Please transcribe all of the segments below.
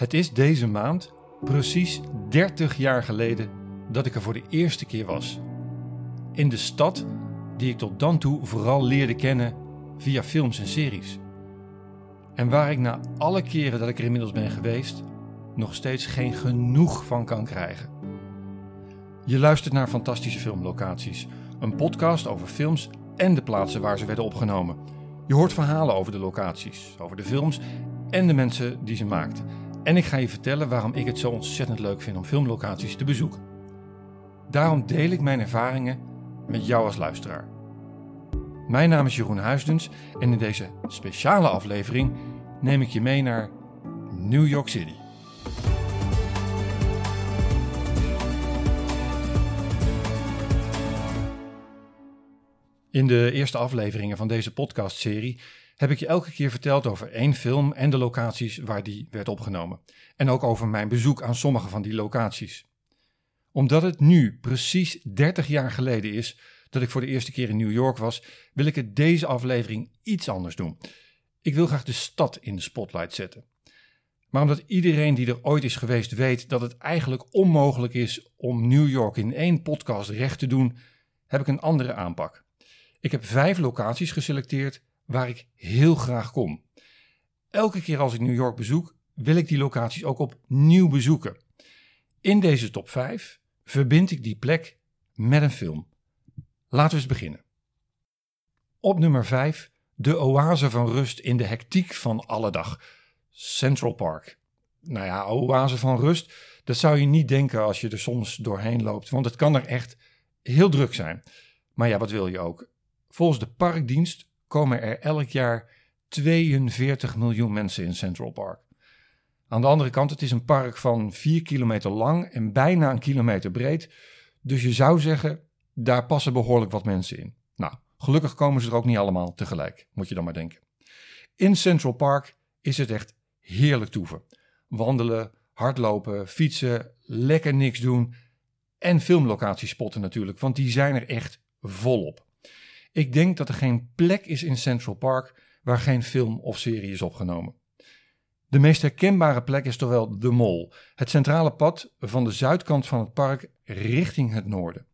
Het is deze maand precies 30 jaar geleden dat ik er voor de eerste keer was. In de stad die ik tot dan toe vooral leerde kennen via films en series. En waar ik na alle keren dat ik er inmiddels ben geweest, nog steeds geen genoeg van kan krijgen. Je luistert naar Fantastische Filmlocaties, een podcast over films en de plaatsen waar ze werden opgenomen. Je hoort verhalen over de locaties, over de films en de mensen die ze maakten. En ik ga je vertellen waarom ik het zo ontzettend leuk vind om filmlocaties te bezoeken. Daarom deel ik mijn ervaringen met jou als luisteraar. Mijn naam is Jeroen Huisdens en in deze speciale aflevering neem ik je mee naar New York City. In de eerste afleveringen van deze podcastserie heb ik je elke keer verteld over één film en de locaties waar die werd opgenomen. En ook over mijn bezoek aan sommige van die locaties. Omdat het nu precies 30 jaar geleden is dat ik voor de eerste keer in New York was, wil ik het deze aflevering iets anders doen. Ik wil graag de stad in de spotlight zetten. Maar omdat iedereen die er ooit is geweest weet dat het eigenlijk onmogelijk is om New York in één podcast recht te doen, heb ik een andere aanpak. Ik heb vijf locaties geselecteerd waar ik heel graag kom. Elke keer als ik New York bezoek, wil ik die locaties ook opnieuw bezoeken. In deze top 5 verbind ik die plek met een film. Laten we eens beginnen. Op nummer 5 de oase van rust in de hectiek van alle dag. Central Park. Nou ja, oase van rust, dat zou je niet denken als je er soms doorheen loopt, want het kan er echt heel druk zijn. Maar ja, wat wil je ook? Volgens de parkdienst komen er elk jaar 42 miljoen mensen in Central Park. Aan de andere kant, het is een park van 4 kilometer lang en bijna een kilometer breed. Dus je zou zeggen, daar passen behoorlijk wat mensen in. Nou, gelukkig komen ze er ook niet allemaal tegelijk, moet je dan maar denken. In Central Park is het echt heerlijk toeven. Wandelen, hardlopen, fietsen, lekker niks doen en filmlocaties spotten natuurlijk, want die zijn er echt volop. Ik denk dat er geen plek is in Central Park waar geen film of serie is opgenomen. De meest herkenbare plek is toch wel de Mall, het centrale pad van de zuidkant van het park richting het noorden.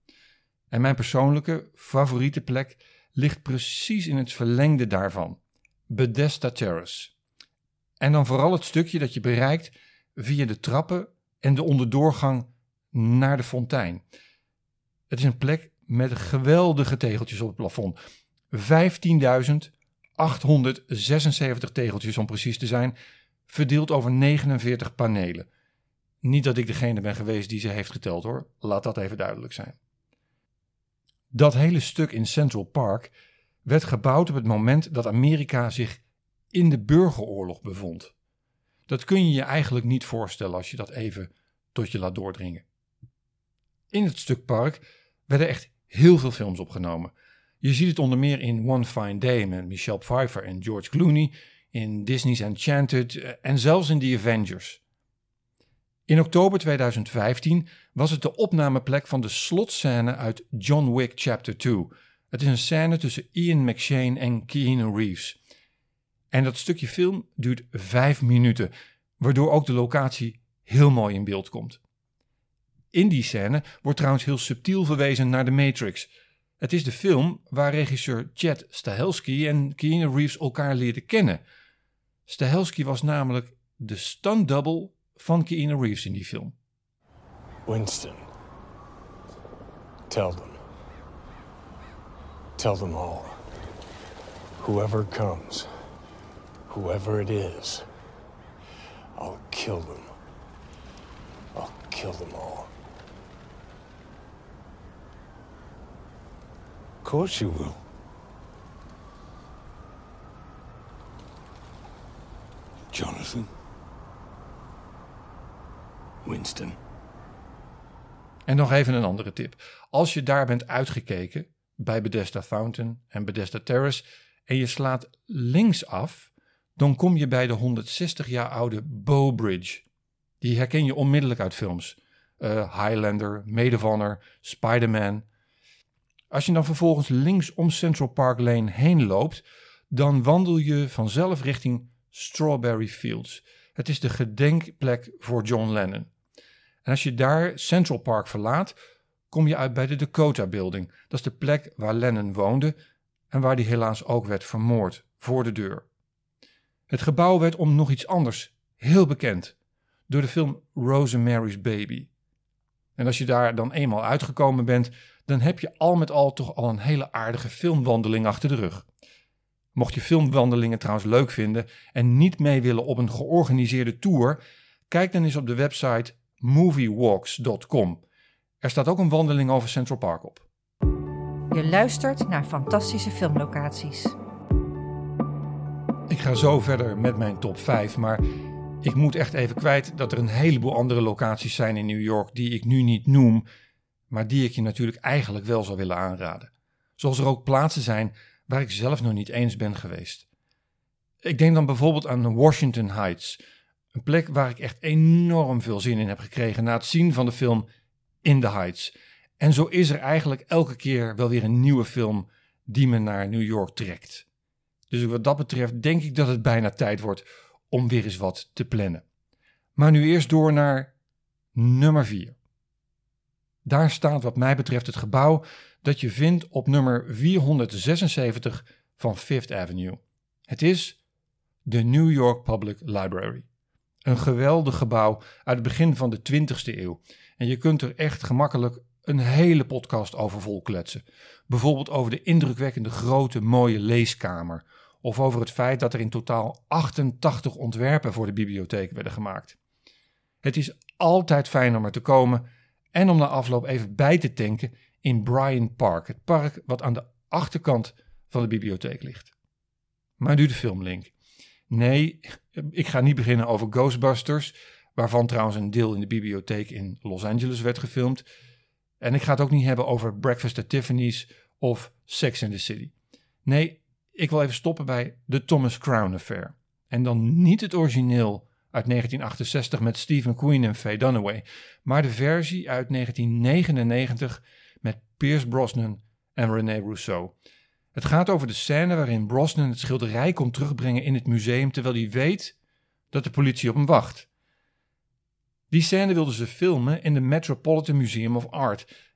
En mijn persoonlijke favoriete plek ligt precies in het verlengde daarvan, Bethesda Terrace. En dan vooral het stukje dat je bereikt via de trappen en de onderdoorgang naar de fontein. Het is een plek met geweldige tegeltjes op het plafond. 15.876 tegeltjes om precies te zijn, verdeeld over 49 panelen. Niet dat ik degene ben geweest die ze heeft geteld hoor, laat dat even duidelijk zijn. Dat hele stuk in Central Park werd gebouwd op het moment dat Amerika zich in de burgeroorlog bevond. Dat kun je je eigenlijk niet voorstellen als je dat even tot je laat doordringen. In het stuk park werden echt heel veel films opgenomen. Je ziet het onder meer in One Fine Day met Michelle Pfeiffer en George Clooney, in Disney's Enchanted eh, en zelfs in The Avengers. In oktober 2015 was het de opnameplek van de slotscène uit John Wick Chapter 2. Het is een scène tussen Ian McShane en Keanu Reeves. En dat stukje film duurt vijf minuten, waardoor ook de locatie heel mooi in beeld komt. In die scène wordt trouwens heel subtiel verwezen naar de Matrix. Het is de film waar regisseur Chad Stahelski en Keanu Reeves elkaar leerden kennen. Stahelski was namelijk de stunt double van Keanu Reeves in die film. Winston, tell them. Tell them all. Whoever comes, whoever it is, I'll kill them. I'll kill them all. Course you will. Jonathan. Winston. En nog even een andere tip. Als je daar bent uitgekeken bij Bethesda Fountain en Bethesda Terrace en je slaat links af, dan kom je bij de 160 jaar oude Bow Bridge. Die herken je onmiddellijk uit films. Uh, Highlander, Maid of Honor, Spider-Man. Als je dan vervolgens links om Central Park Lane heen loopt, dan wandel je vanzelf richting Strawberry Fields. Het is de gedenkplek voor John Lennon. En als je daar Central Park verlaat, kom je uit bij de Dakota Building. Dat is de plek waar Lennon woonde en waar hij helaas ook werd vermoord, voor de deur. Het gebouw werd om nog iets anders heel bekend, door de film Rosemary's Baby. En als je daar dan eenmaal uitgekomen bent, dan heb je al met al toch al een hele aardige filmwandeling achter de rug. Mocht je filmwandelingen trouwens leuk vinden en niet mee willen op een georganiseerde tour, kijk dan eens op de website moviewalks.com. Er staat ook een wandeling over Central Park op. Je luistert naar fantastische filmlocaties. Ik ga zo verder met mijn top 5, maar ik moet echt even kwijt dat er een heleboel andere locaties zijn in New York die ik nu niet noem, maar die ik je natuurlijk eigenlijk wel zou willen aanraden. Zoals er ook plaatsen zijn waar ik zelf nog niet eens ben geweest. Ik denk dan bijvoorbeeld aan Washington Heights, een plek waar ik echt enorm veel zin in heb gekregen na het zien van de film In the Heights. En zo is er eigenlijk elke keer wel weer een nieuwe film die me naar New York trekt. Dus wat dat betreft denk ik dat het bijna tijd wordt om weer eens wat te plannen. Maar nu eerst door naar nummer 4. Daar staat wat mij betreft het gebouw dat je vindt op nummer 476 van Fifth Avenue. Het is de New York Public Library. Een geweldig gebouw uit het begin van de 20ste eeuw. En je kunt er echt gemakkelijk een hele podcast over volkletsen. Bijvoorbeeld over de indrukwekkende grote mooie leeskamer. Of over het feit dat er in totaal 88 ontwerpen voor de bibliotheek werden gemaakt. Het is altijd fijn om er te komen en om na afloop even bij te tanken in Bryant Park, het park wat aan de achterkant van de bibliotheek ligt. Maar nu de filmlink. Nee, ik ga niet beginnen over Ghostbusters, waarvan trouwens een deel in de bibliotheek in Los Angeles werd gefilmd. En ik ga het ook niet hebben over Breakfast at Tiffany's of Sex in the City. Nee, ik wil even stoppen bij de Thomas Crown Affair. En dan niet het origineel uit 1968 met Stephen Queen en Faye Dunaway, maar de versie uit 1999 met Pierce Brosnan en René Rousseau. Het gaat over de scène waarin Brosnan het schilderij komt terugbrengen in het museum terwijl hij weet dat de politie op hem wacht. Die scène wilden ze filmen in de Metropolitan Museum of Art,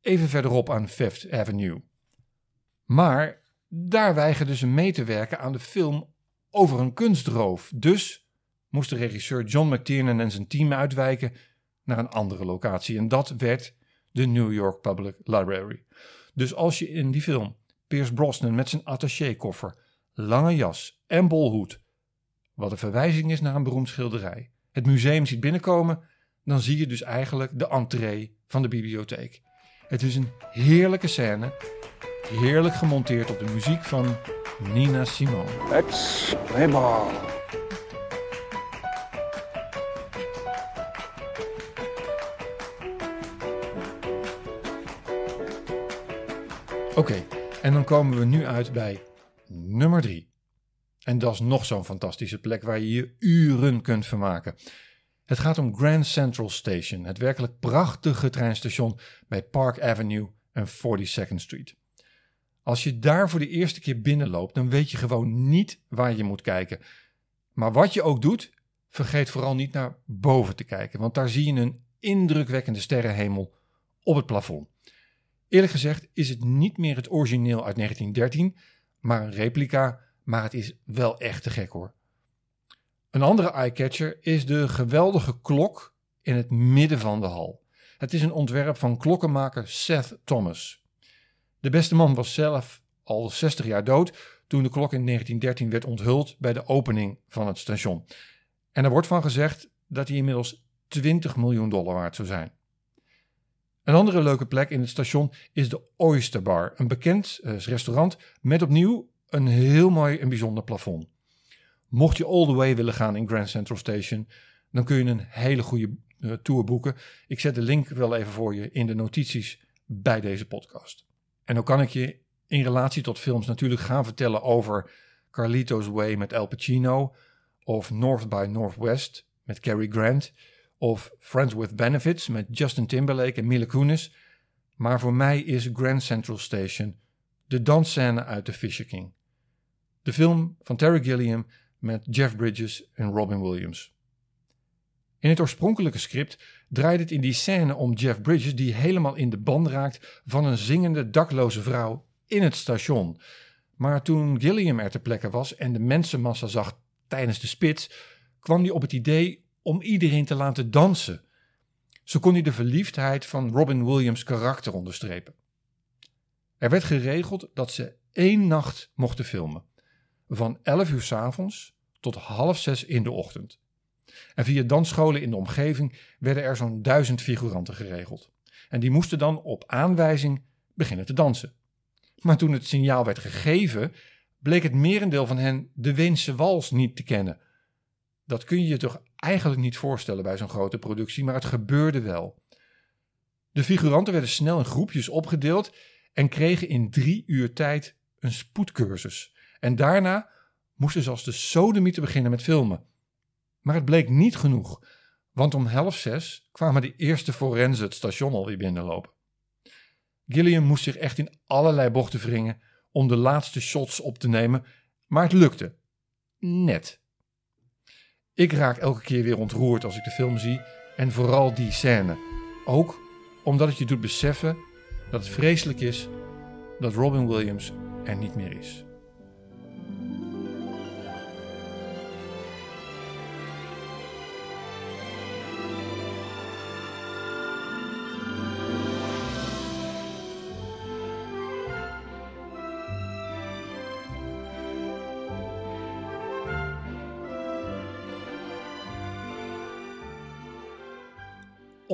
even verderop aan Fifth Avenue. Maar daar weigerden ze mee te werken aan de film over een kunstroof. Dus moest de regisseur John McTiernan en zijn team uitwijken naar een andere locatie. En dat werd de New York Public Library. Dus als je in die film Pierce Brosnan met zijn attaché-koffer, lange jas en bolhoed, wat een verwijzing is naar een beroemd schilderij, het museum ziet binnenkomen, dan zie je dus eigenlijk de entree van de bibliotheek. Het is een heerlijke scène, heerlijk gemonteerd op de muziek van Nina Simone. Let's play ball. Oké, en dan komen we nu uit bij nummer 3. En dat is nog zo'n fantastische plek waar je je uren kunt vermaken. Het gaat om Grand Central Station, het werkelijk prachtige treinstation bij Park Avenue en 42nd Street. Als je daar voor de eerste keer binnenloopt, dan weet je gewoon niet waar je moet kijken. Maar wat je ook doet, vergeet vooral niet naar boven te kijken, want daar zie je een indrukwekkende sterrenhemel op het plafond. Eerlijk gezegd is het niet meer het origineel uit 1913, maar een replica, maar het is wel echt te gek hoor. Een andere eyecatcher is de geweldige klok in het midden van de hal. Het is een ontwerp van klokkenmaker Seth Thomas. De beste man was zelf al 60 jaar dood toen de klok in 1913 werd onthuld bij de opening van het station. En er wordt van gezegd dat hij inmiddels 20 miljoen dollar waard zou zijn. Een andere leuke plek in het station is de Oyster Bar, een bekend uh, restaurant met opnieuw een heel mooi en bijzonder plafond. Mocht je all the way willen gaan in Grand Central Station, dan kun je een hele goede uh, tour boeken. Ik zet de link wel even voor je in de notities bij deze podcast. En dan kan ik je in relatie tot films natuurlijk gaan vertellen over Carlito's Way met Al Pacino, of North by Northwest met Cary Grant, of Friends with Benefits met Justin Timberlake en Mila Kunis. Maar voor mij is Grand Central Station de dansscène uit The Fisher King. De film van Terry Gilliam met Jeff Bridges en Robin Williams. In het oorspronkelijke script draait het in die scène om Jeff Bridges die helemaal in de band raakt van een zingende dakloze vrouw in het station. Maar toen Gilliam er ter plekke was en de mensenmassa zag tijdens de spits, kwam hij op het idee om iedereen te laten dansen. Zo kon hij de verliefdheid van Robin Williams' karakter onderstrepen. Er werd geregeld dat ze één nacht mochten filmen, van 11 uur s avonds tot half zes in de ochtend. En via dansscholen in de omgeving werden er zo'n duizend figuranten geregeld. En die moesten dan op aanwijzing beginnen te dansen. Maar toen het signaal werd gegeven, bleek het merendeel van hen de Weense wals niet te kennen. Dat kun je je toch eigenlijk niet voorstellen bij zo'n grote productie, maar het gebeurde wel. De figuranten werden snel in groepjes opgedeeld en kregen in drie uur tijd een spoedcursus. En daarna moesten ze als de sodemieten beginnen met filmen. Maar het bleek niet genoeg, want om half zes kwamen de eerste forensen het station alweer binnenlopen. Gilliam moest zich echt in allerlei bochten wringen om de laatste shots op te nemen, maar het lukte. Net. Ik raak elke keer weer ontroerd als ik de film zie en vooral die scène. Ook omdat het je doet beseffen dat het vreselijk is dat Robin Williams er niet meer is.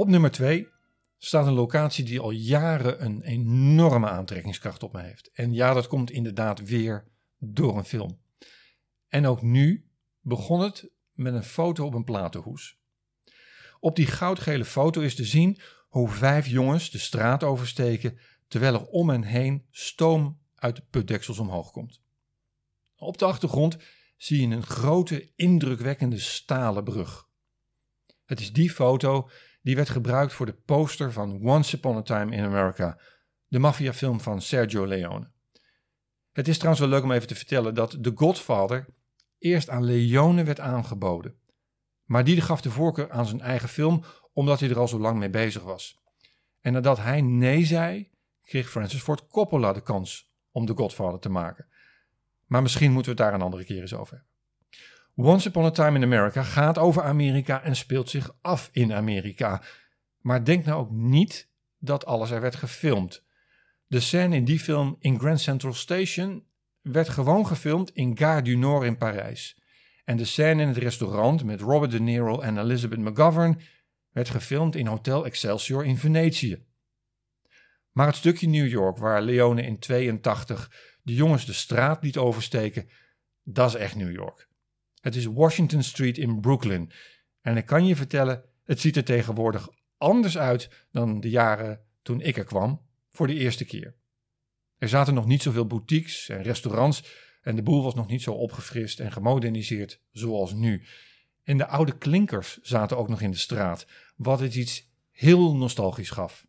Op nummer 2 staat een locatie die al jaren een enorme aantrekkingskracht op me heeft. En ja, dat komt inderdaad weer door een film. En ook nu begon het met een foto op een platenhoes. Op die goudgele foto is te zien hoe vijf jongens de straat oversteken terwijl er om hen heen stoom uit de putdeksels omhoog komt. Op de achtergrond zie je een grote, indrukwekkende stalen brug. Het is die foto die werd gebruikt voor de poster van Once Upon a Time in America, de maffiafilm van Sergio Leone. Het is trouwens wel leuk om even te vertellen dat The Godfather eerst aan Leone werd aangeboden. Maar die gaf de voorkeur aan zijn eigen film omdat hij er al zo lang mee bezig was. En nadat hij nee zei, kreeg Francis Ford Coppola de kans om The Godfather te maken. Maar misschien moeten we het daar een andere keer eens over hebben. Once Upon a Time in America gaat over Amerika en speelt zich af in Amerika. Maar denk nou ook niet dat alles er werd gefilmd. De scène in die film in Grand Central Station werd gewoon gefilmd in Gare du Nord in Parijs. En de scène in het restaurant met Robert De Niro en Elizabeth McGovern werd gefilmd in Hotel Excelsior in Venetië. Maar het stukje New York waar Leone in 82 de jongens de straat liet oversteken, dat is echt New York. Het is Washington Street in Brooklyn. En ik kan je vertellen, het ziet er tegenwoordig anders uit dan de jaren toen ik er kwam, voor de eerste keer. Er zaten nog niet zoveel boutiques en restaurants en de boel was nog niet zo opgefrist en gemoderniseerd zoals nu. En de oude klinkers zaten ook nog in de straat, wat het iets heel nostalgisch gaf.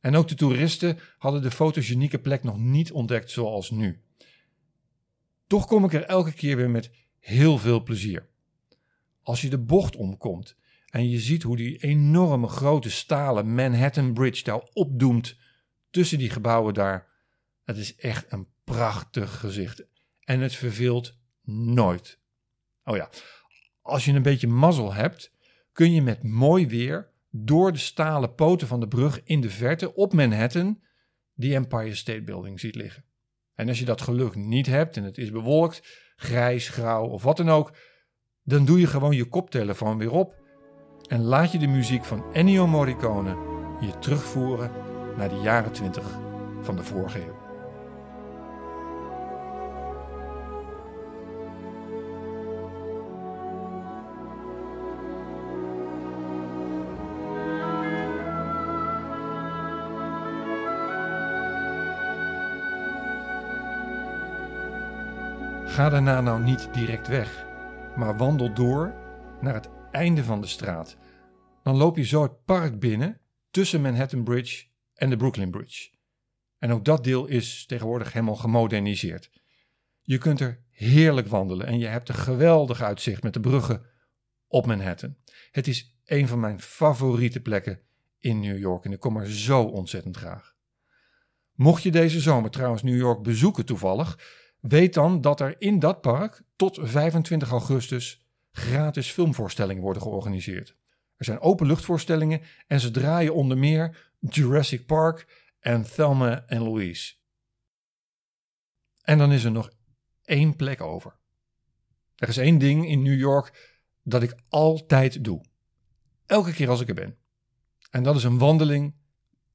En ook de toeristen hadden de fotogenieke plek nog niet ontdekt zoals nu. Toch kom ik er elke keer weer met heel veel plezier. Als je de bocht omkomt en je ziet hoe die enorme grote stalen Manhattan Bridge daar opdoemt tussen die gebouwen daar. Het is echt een prachtig gezicht. En het verveelt nooit. Oh ja, als je een beetje mazzel hebt, kun je met mooi weer door de stalen poten van de brug in de verte op Manhattan die Empire State Building ziet liggen. En als je dat geluk niet hebt en het is bewolkt, grijs, grauw of wat dan ook, dan doe je gewoon je koptelefoon weer op en laat je de muziek van Ennio Morricone je terugvoeren naar de jaren 20 van de vorige eeuw. Ga daarna nou niet direct weg, maar wandel door naar het einde van de straat. Dan loop je zo het park binnen tussen Manhattan Bridge en de Brooklyn Bridge. En ook dat deel is tegenwoordig helemaal gemoderniseerd. Je kunt er heerlijk wandelen en je hebt een geweldig uitzicht met de bruggen op Manhattan. Het is een van mijn favoriete plekken in New York en ik kom er zo ontzettend graag. Mocht je deze zomer trouwens New York bezoeken toevallig, weet dan dat er in dat park tot 25 augustus gratis filmvoorstellingen worden georganiseerd. Er zijn openluchtvoorstellingen en ze draaien onder meer Jurassic Park en Thelma en Louise. En dan is er nog één plek over. Er is één ding in New York dat ik altijd doe. Elke keer als ik er ben. En dat is een wandeling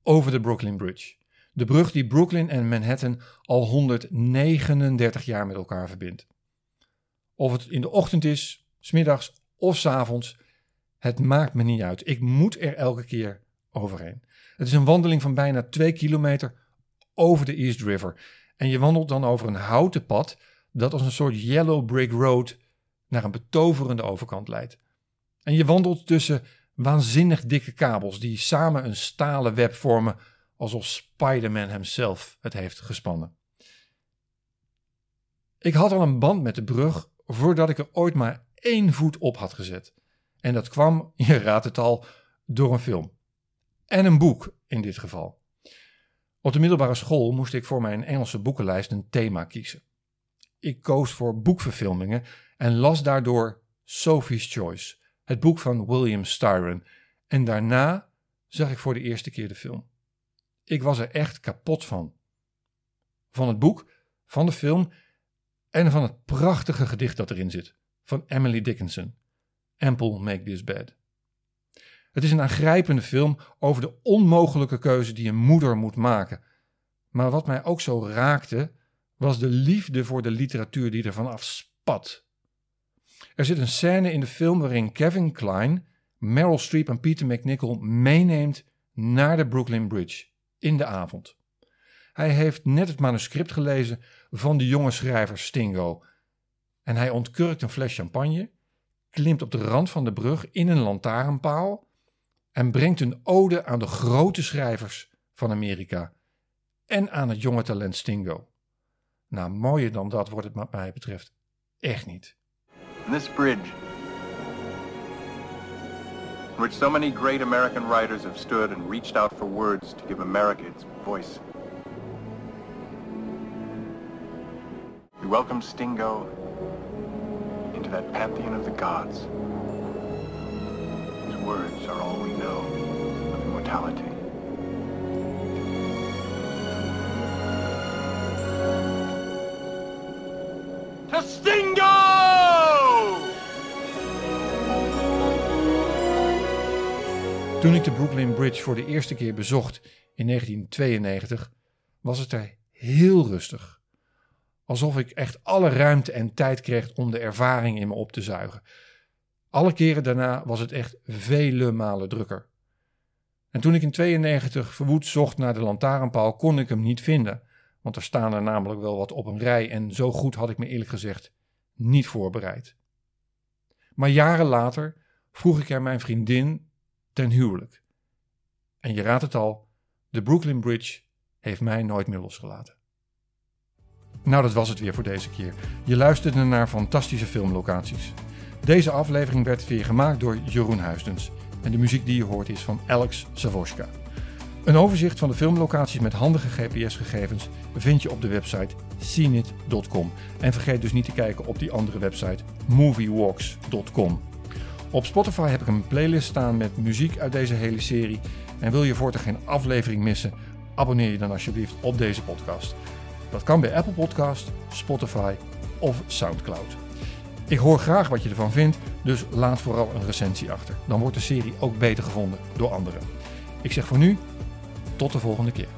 over de Brooklyn Bridge. De brug die Brooklyn en Manhattan al 139 jaar met elkaar verbindt. Of het in de ochtend is, smiddags of s avonds, het maakt me niet uit. Ik moet er elke keer overheen. Het is een wandeling van bijna 2 kilometer over de East River. En je wandelt dan over een houten pad dat als een soort yellow brick road naar een betoverende overkant leidt. En je wandelt tussen waanzinnig dikke kabels die samen een stalen web vormen alsof Spider-Man hemzelf het heeft gespannen. Ik had al een band met de brug voordat ik er ooit maar één voet op had gezet. En dat kwam, je raadt het al, door een film. En een boek in dit geval. Op de middelbare school moest ik voor mijn Engelse boekenlijst een thema kiezen. Ik koos voor boekverfilmingen en las daardoor Sophie's Choice, het boek van William Styron. En daarna zag ik voor de eerste keer de film. Ik was er echt kapot van. Van het boek, van de film en van het prachtige gedicht dat erin zit, van Emily Dickinson. Ample Make This Bed. Het is een aangrijpende film over de onmogelijke keuze die een moeder moet maken. Maar wat mij ook zo raakte, was de liefde voor de literatuur die ervan afspat. Er zit een scène in de film waarin Kevin Kline Meryl Streep en Peter McNichol meeneemt naar de Brooklyn Bridge in de avond. Hij heeft net het manuscript gelezen van de jonge schrijver Stingo. En hij ontkurkt een fles champagne, klimt op de rand van de brug in een lantaarnpaal en brengt een ode aan de grote schrijvers van Amerika en aan het jonge talent Stingo. Nou, mooier dan dat wordt het wat mij betreft echt niet. This bridge, in which so many great American writers have stood and reached out for words to give America its voice. We welcome Stingo into that pantheon of the gods, whose words are all we know of immortality. To Stingo! Toen ik de Brooklyn Bridge voor de eerste keer bezocht in 1992, was het er heel rustig. Alsof ik echt alle ruimte en tijd kreeg om de ervaring in me op te zuigen. Alle keren daarna was het echt vele malen drukker. En toen ik in 92 verwoed zocht naar de lantaarnpaal, kon ik hem niet vinden. Want er staan er namelijk wel wat op een rij en zo goed had ik me eerlijk gezegd niet voorbereid. Maar jaren later vroeg ik er mijn vriendin ten huwelijk. En je raadt het al, de Brooklyn Bridge heeft mij nooit meer losgelaten. Nou, dat was het weer voor deze keer. Je luisterde naar fantastische filmlocaties. Deze aflevering werd weer gemaakt door Jeroen Huisdens. En de muziek die je hoort is van Alex Savoska. Een overzicht van de filmlocaties met handige GPS-gegevens vind je op de website seenit.com. En vergeet dus niet te kijken op die andere website moviewalks.com. Op Spotify heb ik een playlist staan met muziek uit deze hele serie. En wil je voortaan geen aflevering missen, abonneer je dan alsjeblieft op deze podcast. Dat kan bij Apple Podcast, Spotify of SoundCloud. Ik hoor graag wat je ervan vindt, dus laat vooral een recensie achter. Dan wordt de serie ook beter gevonden door anderen. Ik zeg voor nu, tot de volgende keer.